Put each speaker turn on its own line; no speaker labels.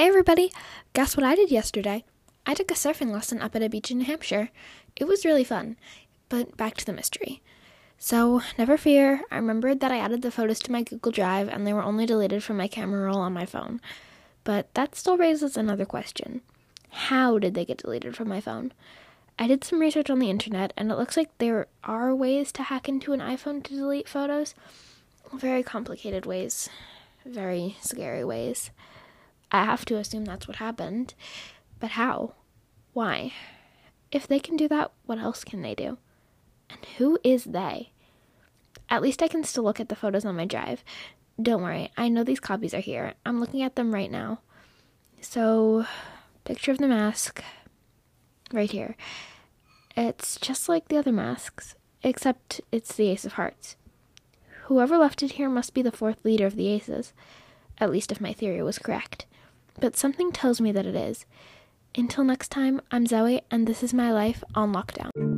Hey everybody! Guess what I did yesterday? I took a surfing lesson up at a beach in New Hampshire. It was really fun. But back to the mystery. So, never fear, I remembered that I added the photos to my Google Drive and they were only deleted from my camera roll on my phone. But that still raises another question. How did they get deleted from my phone? I did some research on the internet and it looks like there are ways to hack into an iPhone to delete photos. Very complicated ways. Very scary ways. I have to assume that's what happened. But how? Why? If they can do that, what else can they do? And who is they? At least I can still look at the photos on my drive. Don't worry, I know these copies are here. I'm looking at them right now. So, picture of the mask right here. It's just like the other masks, except it's the Ace of Hearts. Whoever left it here must be the fourth leader of the Aces, at least if my theory was correct but something tells me that it is. Until next time, I'm Zoe, and this is my life on lockdown.